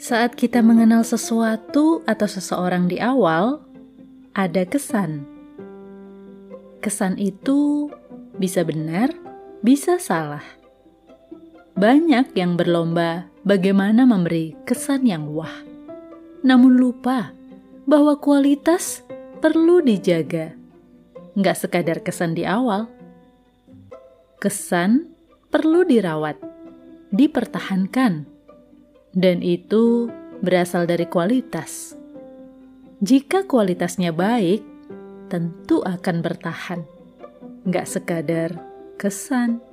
Saat kita mengenal sesuatu atau seseorang di awal, ada kesan. Kesan itu bisa benar, bisa salah. Banyak yang berlomba bagaimana memberi kesan yang wah, namun lupa bahwa kualitas perlu dijaga. Nggak sekadar kesan di awal. Kesan perlu dirawat, dipertahankan, dan itu berasal dari kualitas. Jika kualitasnya baik, tentu akan bertahan. Nggak sekadar kesan.